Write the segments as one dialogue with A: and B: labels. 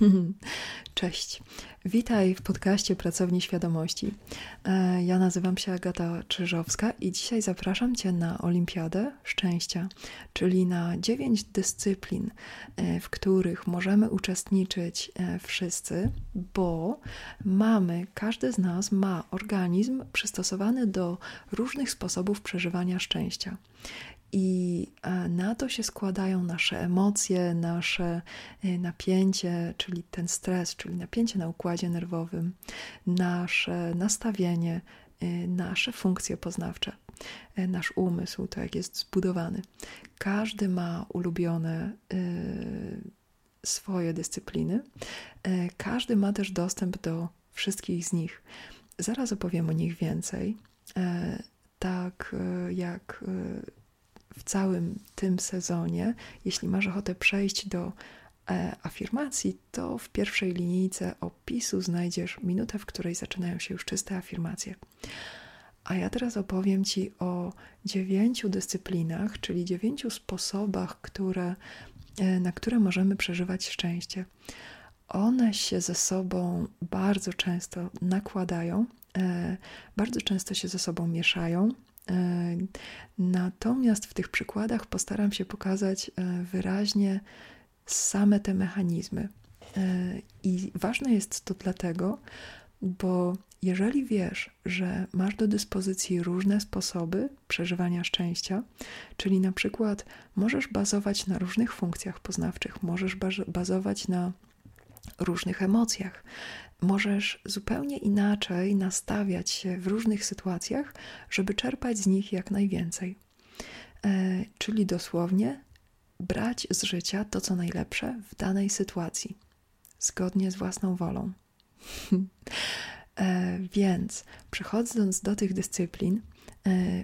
A: Cześć. Witaj w podcaście Pracowni Świadomości. E, ja nazywam się Agata Czyżowska i dzisiaj zapraszam Cię na Olimpiadę Szczęścia, czyli na dziewięć dyscyplin, e, w których możemy uczestniczyć e, wszyscy, bo mamy, każdy z nas ma organizm przystosowany do różnych sposobów przeżywania szczęścia. I e, na to się składają nasze emocje, nasze e, napięcie, czyli ten stres, czyli napięcie na układzie nerwowym, nasze nastawienie, e, nasze funkcje poznawcze, nasz umysł, to jak jest zbudowany. Każdy ma ulubione swoje dyscypliny, każdy ma też dostęp do wszystkich z nich. Zaraz opowiem o nich więcej. Tak jak w całym tym sezonie, jeśli masz ochotę przejść do e, afirmacji, to w pierwszej linijce opisu znajdziesz minutę, w której zaczynają się już czyste afirmacje. A ja teraz opowiem Ci o dziewięciu dyscyplinach, czyli dziewięciu sposobach, które, e, na które możemy przeżywać szczęście. One się ze sobą bardzo często nakładają, e, bardzo często się ze sobą mieszają, natomiast w tych przykładach postaram się pokazać e, wyraźnie same te mechanizmy. E, I ważne jest to dlatego, bo jeżeli wiesz, że masz do dyspozycji różne sposoby przeżywania szczęścia, czyli na przykład możesz bazować na różnych funkcjach poznawczych, możesz bazować na różnych emocjach, możesz zupełnie inaczej nastawiać się w różnych sytuacjach, żeby czerpać z nich jak najwięcej. E, czyli dosłownie brać z życia to, co najlepsze w danej sytuacji, zgodnie z własną wolą. e, więc przechodząc do tych dyscyplin,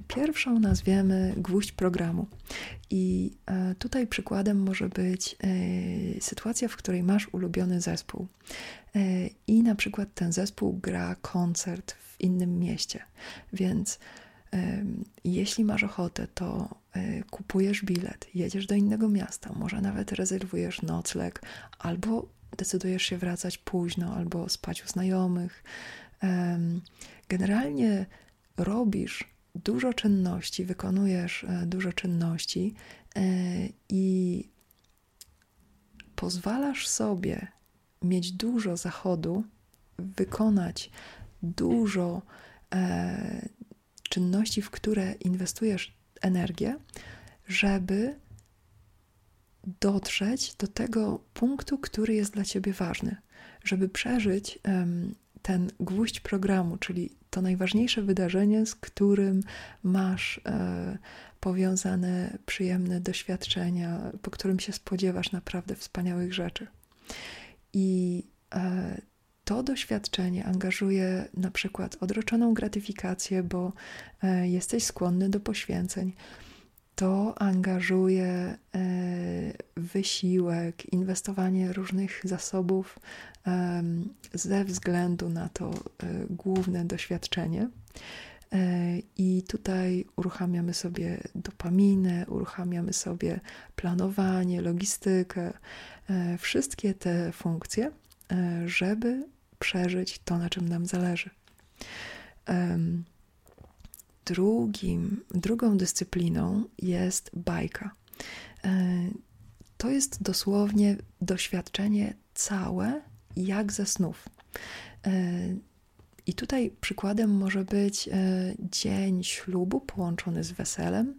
A: pierwszą nazwiemy gwóźdź programu. I e, tutaj przykładem może być e, sytuacja, w której masz ulubiony zespół. I na przykład ten zespół gra koncert w innym mieście. Więc jeśli masz ochotę, to kupujesz bilet, jedziesz do innego miasta, może nawet rezerwujesz nocleg, albo decydujesz się wracać późno, albo spać u znajomych. Generalnie robisz dużo czynności, wykonujesz e, dużo czynności e, i pozwalasz sobie mieć dużo zachodu, wykonać dużo e, czynności, w które inwestujesz energię, żeby dotrzeć do tego punktu, który jest dla ciebie ważny, żeby przeżyć ten gwóźdź programu, czyli to najważniejsze wydarzenie, z którym masz e, powiązane przyjemne doświadczenia, po którym się spodziewasz naprawdę wspaniałych rzeczy. I e, to doświadczenie angażuje na przykład odroczoną gratyfikację, bo e, jesteś skłonny do poświęceń to angażuje e, wysiłek, inwestowanie różnych zasobów ze względu na to e, główne doświadczenie. E, I tutaj uruchamiamy sobie dopaminę, uruchamiamy sobie planowanie, logistykę, wszystkie te funkcje, żeby przeżyć to, na czym nam zależy. Drugim, drugą dyscypliną jest bajka. E, to jest dosłownie doświadczenie całe, jak ze snów. E, I tutaj przykładem może być e, dzień ślubu połączony z weselem,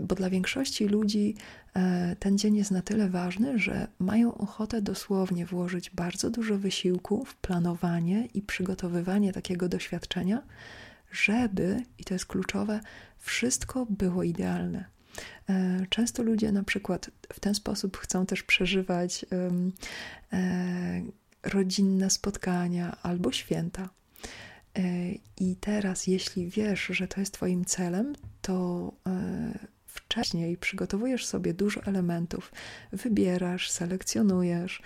A: bo dla większości ludzi ten dzień jest na tyle ważny, że mają ochotę dosłownie włożyć bardzo dużo wysiłku w planowanie i przygotowywanie takiego doświadczenia, żeby, i to jest kluczowe, wszystko było idealne. E, często ludzie na przykład w ten sposób chcą też przeżywać e, rodzinne spotkania albo święta. E, I teraz, jeśli wiesz, że to jest Twoim celem, to wcześniej przygotowujesz sobie dużo elementów, wybierasz, selekcjonujesz,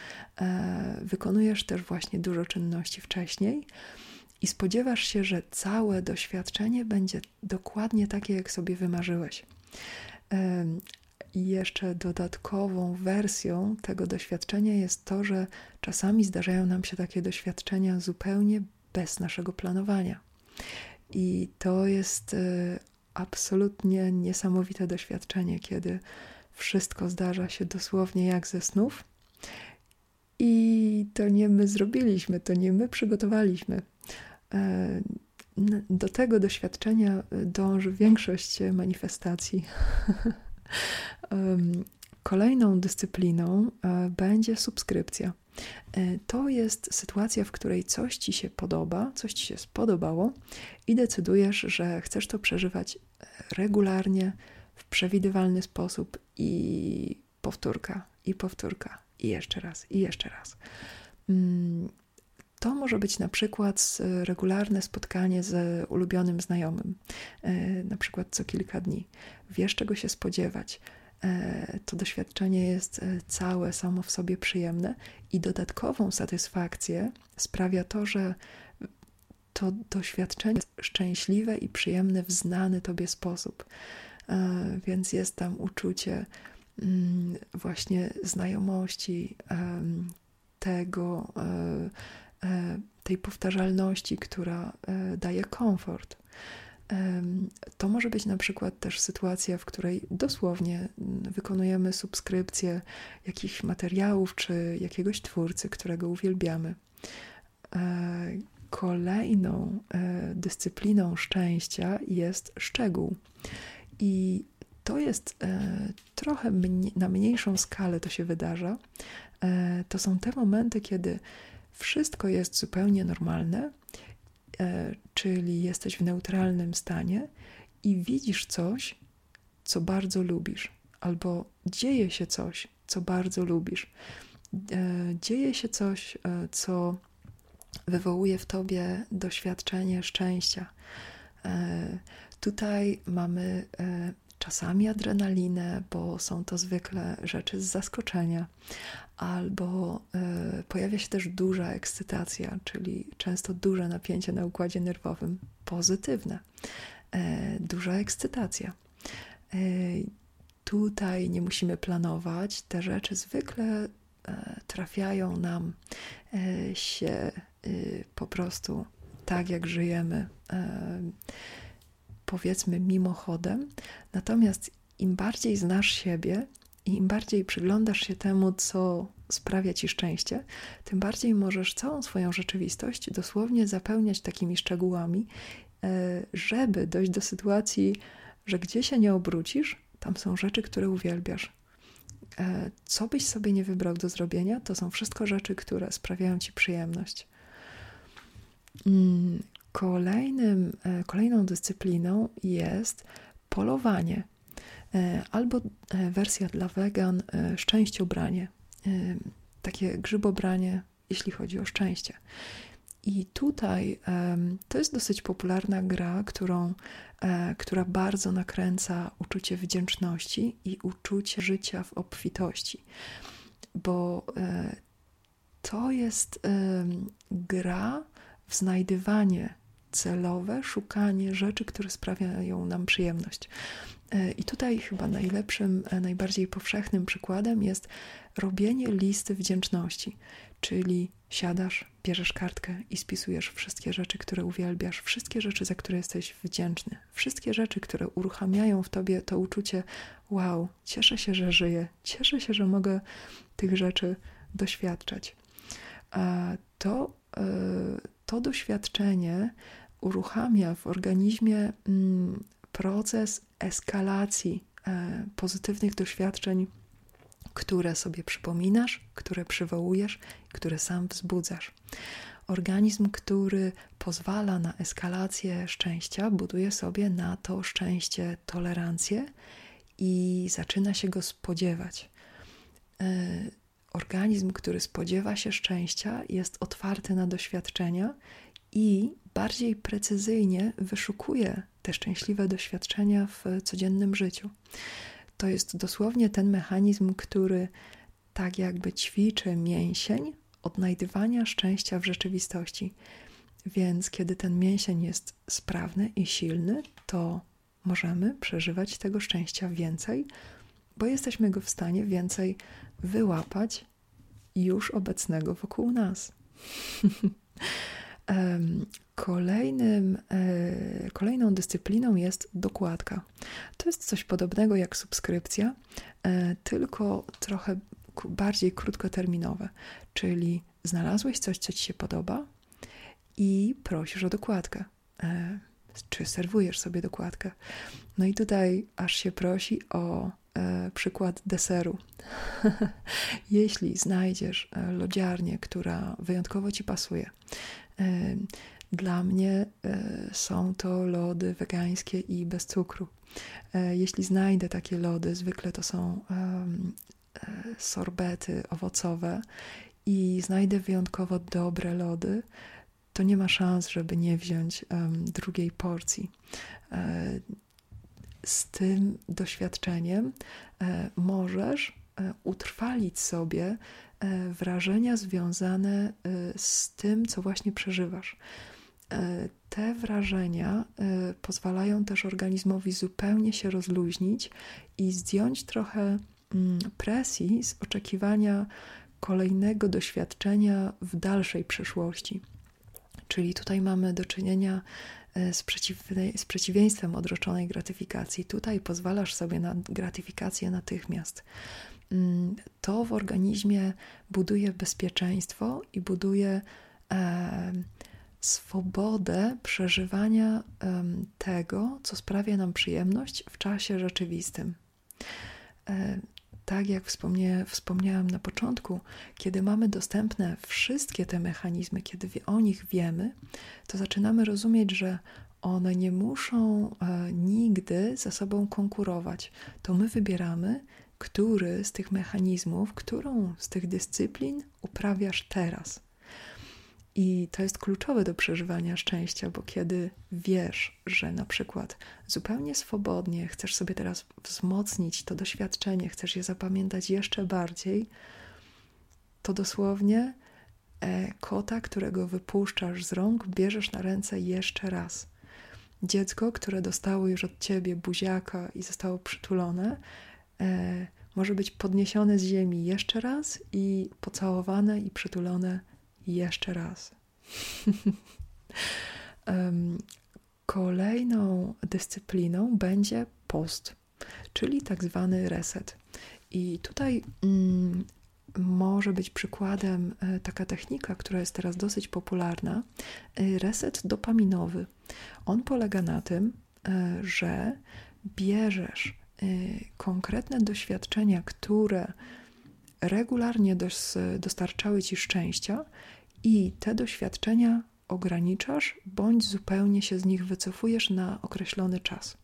A: wykonujesz też właśnie dużo czynności wcześniej i spodziewasz się, że całe doświadczenie będzie dokładnie takie, jak sobie wymarzyłeś. I jeszcze dodatkową wersją tego doświadczenia jest to, że czasami zdarzają nam się takie doświadczenia zupełnie bez naszego planowania. I to jest y, absolutnie niesamowite doświadczenie, kiedy wszystko zdarza się dosłownie jak ze snów. I to nie my zrobiliśmy, to nie my przygotowaliśmy. Do tego doświadczenia dąży większość manifestacji. Kolejną dyscypliną e, będzie subskrypcja. E, to jest sytuacja, w której coś ci się podoba, coś ci się spodobało i decydujesz, że chcesz to przeżywać e, regularnie, w przewidywalny sposób i powtórka, i powtórka, i jeszcze raz, i jeszcze raz. To może być na przykład regularne spotkanie z ulubionym znajomym, na przykład co kilka dni. Wiesz, czego się spodziewać E, to doświadczenie jest e, całe samo w sobie przyjemne i dodatkową satysfakcję sprawia to, że to doświadczenie jest szczęśliwe i przyjemne w znany tobie sposób. E, więc jest tam uczucie mm, właśnie znajomości, tego, tej powtarzalności, która daje komfort. To może być na przykład też sytuacja, w której dosłownie mm, wykonujemy subskrypcję jakichś materiałów czy jakiegoś twórcy, którego uwielbiamy. E, kolejną e, dyscypliną szczęścia jest szczegół. I to jest e, trochę na mniejszą skalę to się wydarza. To są te momenty, kiedy wszystko jest zupełnie normalne E, czyli jesteś w neutralnym stanie i widzisz coś, co bardzo lubisz, albo dzieje się coś, co bardzo lubisz. E, dzieje się coś, e, co wywołuje w tobie doświadczenie szczęścia. Tutaj mamy czasami adrenalinę, bo są to zwykle rzeczy z zaskoczenia, albo y, pojawia się też duża ekscytacja, czyli często duże napięcie na układzie nerwowym, pozytywne, y, duża ekscytacja. Y, tutaj nie musimy planować, te rzeczy zwykle trafiają nam się po prostu tak, jak żyjemy powiedzmy mimochodem. Natomiast im bardziej znasz siebie i im bardziej przyglądasz się temu, co sprawia ci szczęście, tym bardziej możesz całą swoją rzeczywistość dosłownie zapełniać takimi szczegółami, e, żeby dojść do sytuacji, że gdzie się nie obrócisz, tam są rzeczy, które uwielbiasz. E, co byś sobie nie wybrał do zrobienia, to są wszystko rzeczy, które sprawiają ci przyjemność. Kolejnym, e, kolejną dyscypliną jest polowanie e, albo e, wersja dla wegan szczęściobranie, takie grzybobranie, jeśli chodzi o szczęście. I tutaj to jest dosyć popularna gra, którą, która bardzo nakręca uczucie wdzięczności i uczucie życia w obfitości, bo to jest gra w znajdywanie celowe szukanie rzeczy, które sprawiają nam przyjemność. E, I tutaj chyba najlepszym, e, najbardziej powszechnym przykładem jest robienie listy wdzięczności, czyli siadasz, bierzesz kartkę i spisujesz wszystkie rzeczy, które uwielbiasz, wszystkie rzeczy, za które jesteś wdzięczny, wszystkie rzeczy, które uruchamiają w tobie to uczucie: wow, cieszę się, że żyję, cieszę się, że mogę tych rzeczy doświadczać. To, e, to doświadczenie uruchamia w organizmie mm, proces eskalacji e, pozytywnych doświadczeń, które sobie przypominasz, które przywołujesz, które sam wzbudzasz. Organizm, który pozwala na eskalację szczęścia, buduje sobie na to szczęście tolerancję i zaczyna się go spodziewać. E, organizm, który spodziewa się szczęścia, jest otwarty na doświadczenia i bardziej precyzyjnie wyszukuje te szczęśliwe doświadczenia w codziennym życiu. To jest dosłownie ten mechanizm, który tak jakby ćwiczy mięsień odnajdywania szczęścia w rzeczywistości. Więc kiedy ten mięsień jest sprawny i silny, to możemy przeżywać tego szczęścia więcej, bo jesteśmy go w stanie więcej wyłapać już obecnego wokół nas. Kolejnym, e, kolejną dyscypliną jest dokładka. To jest coś podobnego jak subskrypcja, e, tylko trochę bardziej krótkoterminowe, czyli znalazłeś coś, co ci się podoba i prosisz o dokładkę. E, czy serwujesz sobie dokładkę? No i tutaj aż się prosi o przykład deseru. Jeśli znajdziesz lodziarnię, która wyjątkowo ci pasuje, dla mnie e, są to lody wegańskie i bez cukru. E, jeśli znajdę takie lody, zwykle to są e, sorbety owocowe i znajdę wyjątkowo dobre lody, to nie ma szans, żeby nie wziąć drugiej porcji. Z tym doświadczeniem możesz utrwalić sobie wrażenia związane z tym, co właśnie przeżywasz. E, te wrażenia e, pozwalają też organizmowi zupełnie się rozluźnić i zdjąć trochę mm, presji z oczekiwania kolejnego doświadczenia w dalszej przyszłości. Czyli tutaj mamy do czynienia e, z, z przeciwieństwem odroczonej gratyfikacji. Tutaj pozwalasz sobie na gratyfikację natychmiast. To w organizmie buduje bezpieczeństwo i buduje e, swobodę przeżywania tego, co sprawia nam przyjemność w czasie rzeczywistym. E, tak jak wspomnie, wspomniałam na początku, kiedy mamy dostępne wszystkie te mechanizmy, kiedy o nich wiemy, to zaczynamy rozumieć, że one nie muszą e, nigdy ze sobą konkurować. To my wybieramy, który z tych mechanizmów, którą z tych dyscyplin uprawiasz teraz. I to jest kluczowe do przeżywania szczęścia, bo kiedy wiesz, że na przykład zupełnie swobodnie chcesz sobie teraz wzmocnić to doświadczenie, chcesz je zapamiętać jeszcze bardziej, to dosłownie e, kota, którego wypuszczasz z rąk, bierzesz na ręce jeszcze raz. Dziecko, które dostało już od ciebie buziaka i zostało przytulone, e, może być podniesione z ziemi jeszcze raz i pocałowane i przytulone jeszcze raz. Kolejną dyscypliną będzie post, czyli tak zwany reset. I tutaj mm, może być przykładem e, taka technika, która jest teraz dosyć popularna e, reset dopaminowy. On polega na tym, że bierzesz konkretne doświadczenia, które regularnie dostarczały ci szczęścia i te doświadczenia ograniczasz, bądź zupełnie się z nich wycofujesz na określony czas.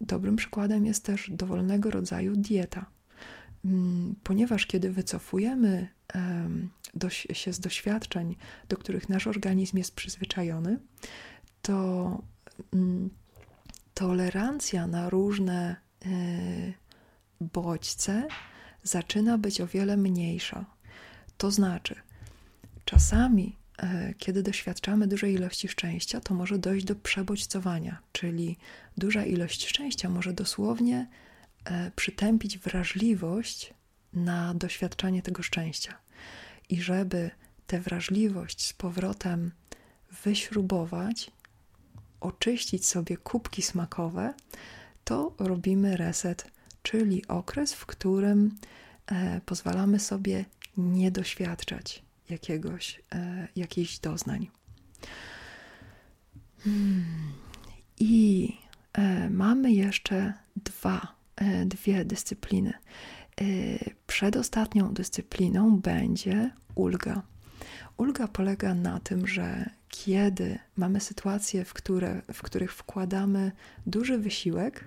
A: Dobrym przykładem jest też dowolnego rodzaju dieta, mm, ponieważ kiedy wycofujemy się z doświadczeń, do których nasz organizm jest przyzwyczajony, to mm, tolerancja na różne e, bodźce zaczyna być o wiele mniejsza. To znaczy, czasami, e, kiedy doświadczamy dużej ilości szczęścia, to może dojść do przebodźcowania, czyli duża ilość szczęścia może dosłownie e, przytępić wrażliwość na doświadczanie tego szczęścia. I żeby tę wrażliwość z powrotem wyśrubować, oczyścić sobie kubki smakowe, to robimy reset, czyli okres, w którym e, pozwalamy sobie nie doświadczać jakiegoś, e, jakichś doznań. Hmm. I e, mamy jeszcze dwa, e, dwie dyscypliny. E, przedostatnią dyscypliną będzie ulga. Ulga polega na tym, że kiedy mamy sytuacje, w, które, w których wkładamy duży wysiłek,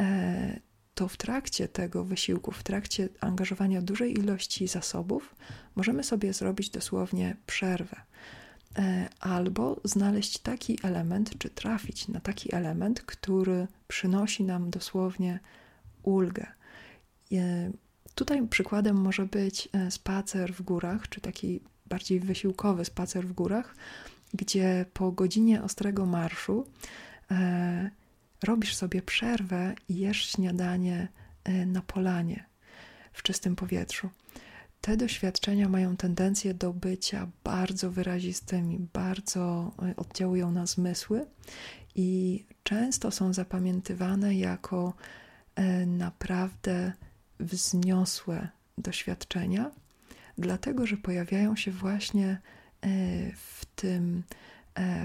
A: e, to w trakcie tego wysiłku, w trakcie angażowania dużej ilości zasobów, możemy sobie zrobić dosłownie przerwę. E, albo znaleźć taki element, czy trafić na taki element, który przynosi nam dosłownie ulgę. E, tutaj przykładem może być spacer w górach, czy taki bardziej wysiłkowy spacer w górach, gdzie po godzinie ostrego marszu robisz sobie przerwę i jesz śniadanie e, na polanie w czystym powietrzu. Te doświadczenia mają tendencję do bycia bardzo wyrazistymi, bardzo e, oddziałują na zmysły i często są zapamiętywane jako e, naprawdę wzniosłe doświadczenia, dlatego że pojawiają się właśnie w, tym,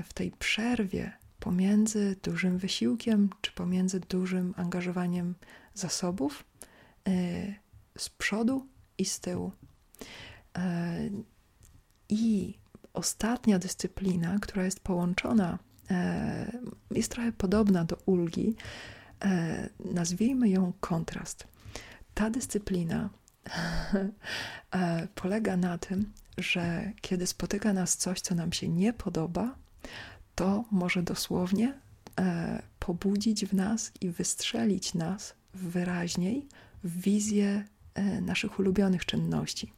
A: w tej przerwie pomiędzy dużym wysiłkiem czy pomiędzy dużym angażowaniem zasobów e, z przodu i z tyłu. E, I ostatnia dyscyplina, która jest połączona, e, jest trochę podobna do ulgi, nazwijmy ją kontrast. Ta dyscyplina polega na tym, że kiedy spotyka nas coś, co nam się nie podoba, to może dosłownie e, pobudzić w nas i wystrzelić nas wyraźniej w wizję e, naszych ulubionych czynności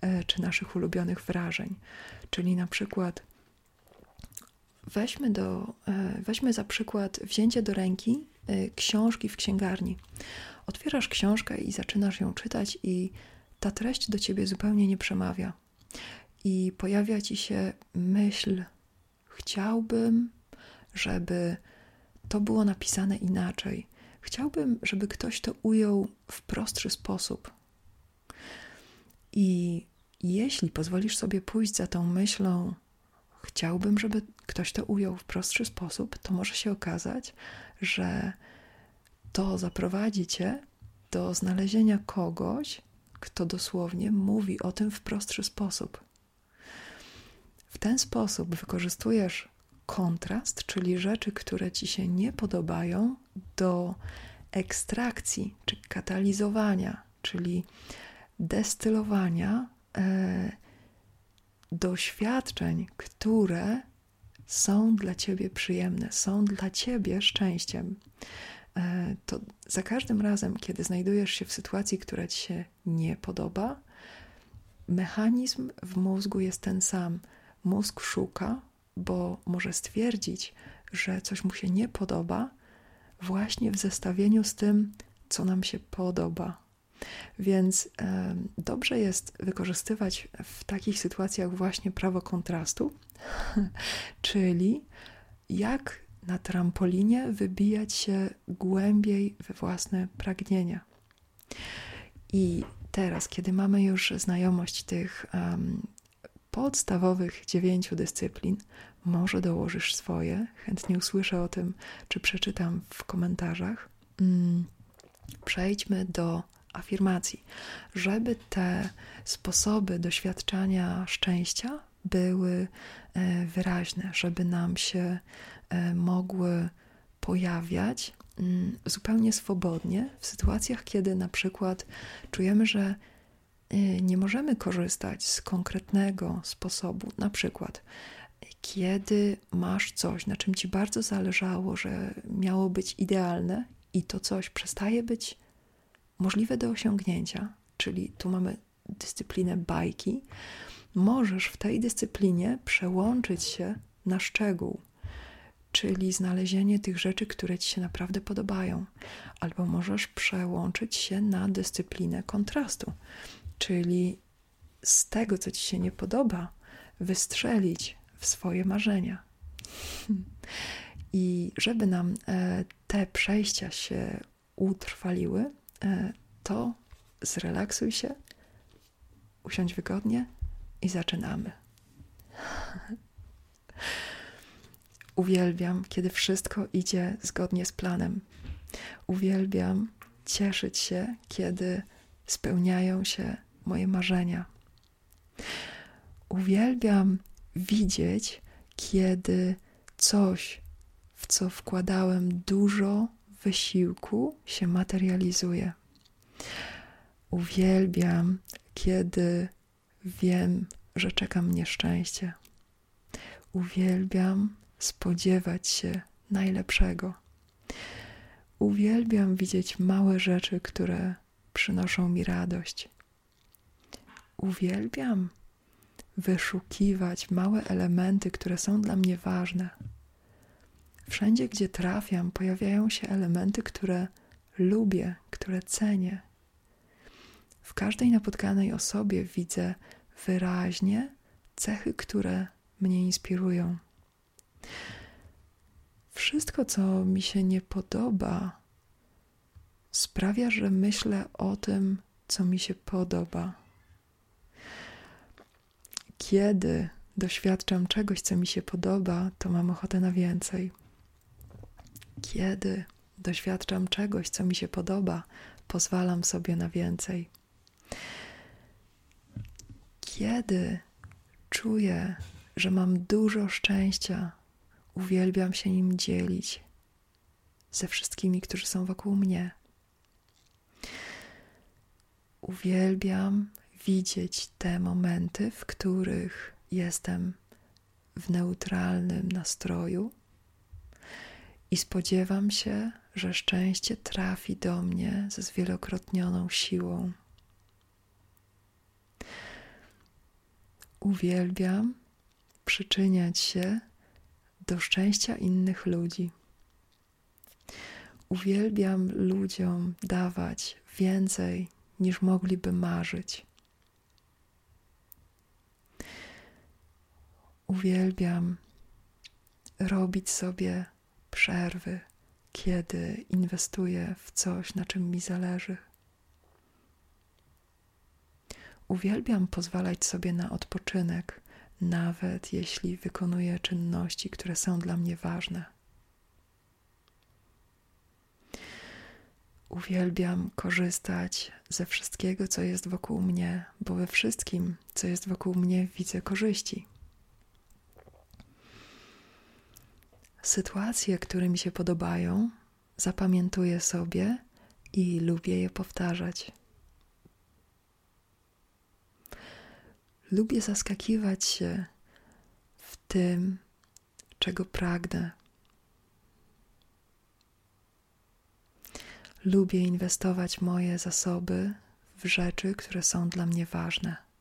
A: e, czy naszych ulubionych wrażeń. Czyli na przykład weźmy, do, e, weźmy za przykład wzięcie do ręki e, książki w księgarni. Otwierasz książkę i zaczynasz ją czytać, i ta treść do ciebie zupełnie nie przemawia. I pojawia ci się myśl, Chciałbym, żeby to było napisane inaczej. Chciałbym, żeby ktoś to ujął w prostszy sposób. I jeśli pozwolisz sobie pójść za tą myślą, chciałbym, żeby ktoś to ujął w prostszy sposób, to może się okazać, że to zaprowadzi cię do znalezienia kogoś, kto dosłownie mówi o tym w prostszy sposób. W ten sposób wykorzystujesz kontrast, czyli rzeczy, które ci się nie podobają, do ekstrakcji czy katalizowania, czyli destylowania e, doświadczeń, które są dla ciebie przyjemne, są dla ciebie szczęściem. E, to za każdym razem, kiedy znajdujesz się w sytuacji, która ci się nie podoba, mechanizm w mózgu jest ten sam mózg szuka, bo może stwierdzić, że coś mu się nie podoba, właśnie w zestawieniu z tym, co nam się podoba. Więc dobrze jest wykorzystywać w takich sytuacjach właśnie prawo kontrastu, czyli jak na trampolinie wybijać się głębiej we własne pragnienia. I teraz, kiedy mamy już znajomość tych um, podstawowych dziewięciu dyscyplin. Może dołożysz swoje. Chętnie usłyszę o tym, czy przeczytam w komentarzach. Mm, przejdźmy do afirmacji, żeby te sposoby doświadczania szczęścia były e, wyraźne, żeby nam się e, mogły pojawiać mm, zupełnie swobodnie w sytuacjach, kiedy na przykład czujemy, że Y, nie możemy korzystać z konkretnego sposobu. Na przykład, kiedy masz coś, na czym ci bardzo zależało, że miało być idealne, i to coś przestaje być możliwe do osiągnięcia, czyli tu mamy dyscyplinę bajki, możesz w tej dyscyplinie przełączyć się na szczegół, czyli znalezienie tych rzeczy, które ci się naprawdę podobają, albo możesz przełączyć się na dyscyplinę kontrastu, czyli z tego, co ci się nie podoba, wystrzelić w swoje marzenia. I żeby nam e, te przejścia się utrwaliły, to zrelaksuj się, usiądź wygodnie i zaczynamy. Uwielbiam, kiedy wszystko idzie zgodnie z planem. Uwielbiam cieszyć się, kiedy spełniają się moje marzenia. Uwielbiam widzieć, kiedy coś, w co wkładałem dużo wysiłku, się materializuje. Uwielbiam, kiedy wiem, że czeka mnie szczęście. Uwielbiam spodziewać się najlepszego. Uwielbiam widzieć małe rzeczy, które przynoszą mi radość. Uwielbiam wyszukiwać małe elementy, które są dla mnie ważne. Wszędzie, gdzie trafiam, pojawiają się elementy, które lubię, które cenię. W każdej napotkanej osobie widzę wyraźnie cechy, które mnie inspirują. Wszystko, co mi się nie podoba, sprawia, że myślę o tym, co mi się podoba. Kiedy doświadczam czegoś, co mi się podoba, to mam ochotę na więcej. Kiedy doświadczam czegoś, co mi się podoba, pozwalam sobie na więcej. Kiedy czuję, że mam dużo szczęścia, uwielbiam się nim dzielić ze wszystkimi, którzy są wokół mnie. Uwielbiam widzieć te momenty, w których jestem w neutralnym nastroju i spodziewam się, że szczęście trafi do mnie ze zwielokrotnioną siłą. Uwielbiam przyczyniać się do szczęścia innych ludzi. Uwielbiam ludziom dawać więcej niż mogliby marzyć. Uwielbiam robić sobie przerwy, kiedy inwestuję w coś, na czym mi zależy. Uwielbiam pozwalać sobie na odpoczynek, nawet jeśli wykonuję czynności, które są dla mnie ważne. Uwielbiam korzystać ze wszystkiego, co jest wokół mnie, bo we wszystkim, co jest wokół mnie, widzę korzyści. Sytuacje, które mi się podobają, zapamiętuję sobie i lubię je powtarzać. Lubię zaskakiwać się w tym, czego pragnę. Lubię inwestować moje zasoby w rzeczy, które są dla mnie ważne.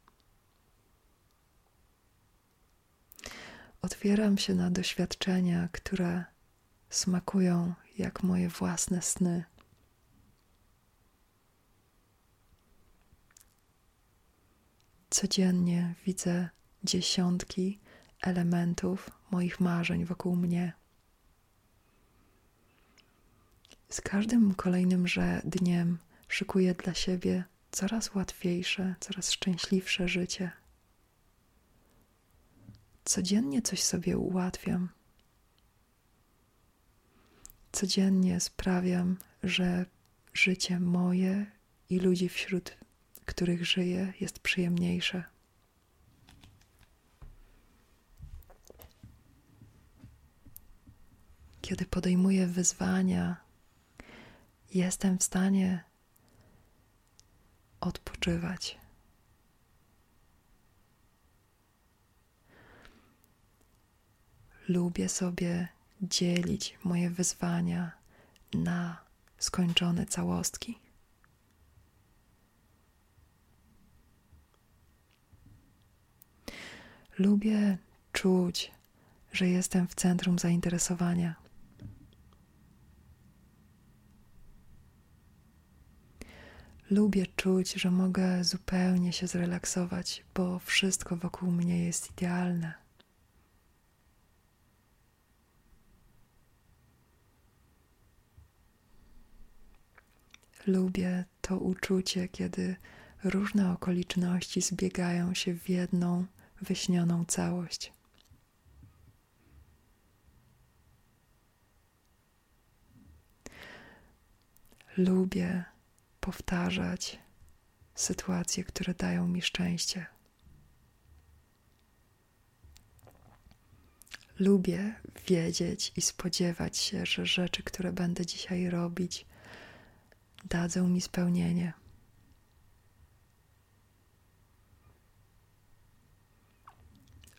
A: Otwieram się na doświadczenia, które smakują jak moje własne sny. Codziennie widzę dziesiątki elementów moich marzeń wokół mnie. Z każdym kolejnym że dniem szykuję dla siebie coraz łatwiejsze, coraz szczęśliwsze życie. Codziennie coś sobie ułatwiam. Codziennie sprawiam, że życie moje i ludzi wśród których żyję, jest przyjemniejsze. Kiedy podejmuję wyzwania, jestem w stanie odpoczywać. Lubię sobie dzielić moje wyzwania na skończone całostki. Lubię czuć, że jestem w centrum zainteresowania. Lubię czuć, że mogę zupełnie się zrelaksować, bo wszystko wokół mnie jest idealne. Lubię to uczucie, kiedy różne okoliczności zbiegają się w jedną wyśnioną całość. Lubię powtarzać sytuacje, które dają mi szczęście. Lubię wiedzieć i spodziewać się, że rzeczy, które będę dzisiaj robić, dadzą mi spełnienie.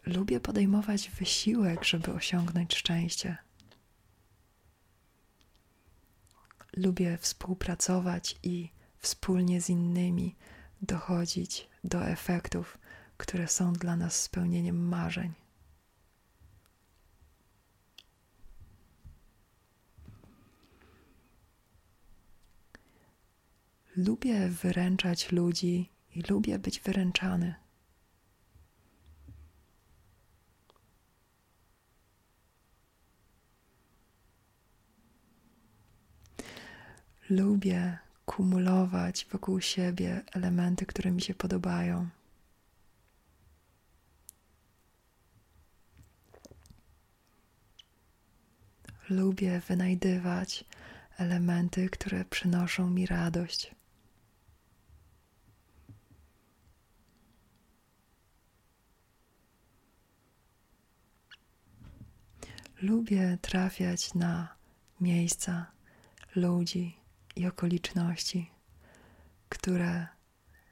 A: Lubię podejmować wysiłek, żeby osiągnąć szczęście. Lubię współpracować i wspólnie z innymi dochodzić do efektów, które są dla nas spełnieniem marzeń. Lubię wyręczać ludzi i lubię być wyręczany. Lubię kumulować wokół siebie elementy, które mi się podobają. Lubię wynajdywać elementy, które przynoszą mi radość. Lubię trafiać na miejsca, ludzi i okoliczności, które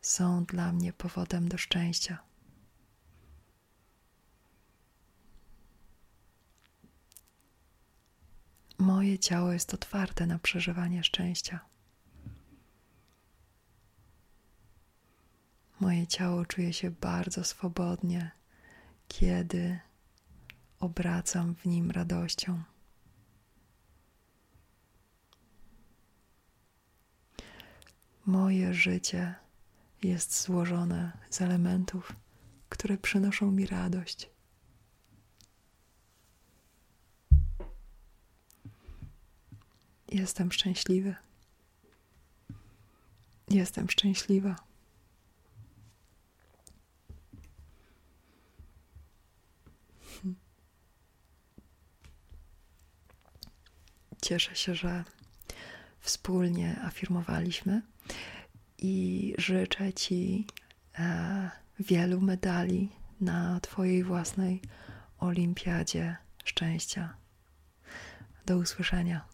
A: są dla mnie powodem do szczęścia. Moje ciało jest otwarte na przeżywanie szczęścia. Moje ciało czuje się bardzo swobodnie, kiedy obracam w nim radością. Moje życie jest złożone z elementów, które przynoszą mi radość. Jestem szczęśliwy. Jestem szczęśliwa. Cieszę się, że wspólnie afirmowaliśmy i życzę Ci e, wielu medali na Twojej własnej olimpiadzie szczęścia. Do usłyszenia.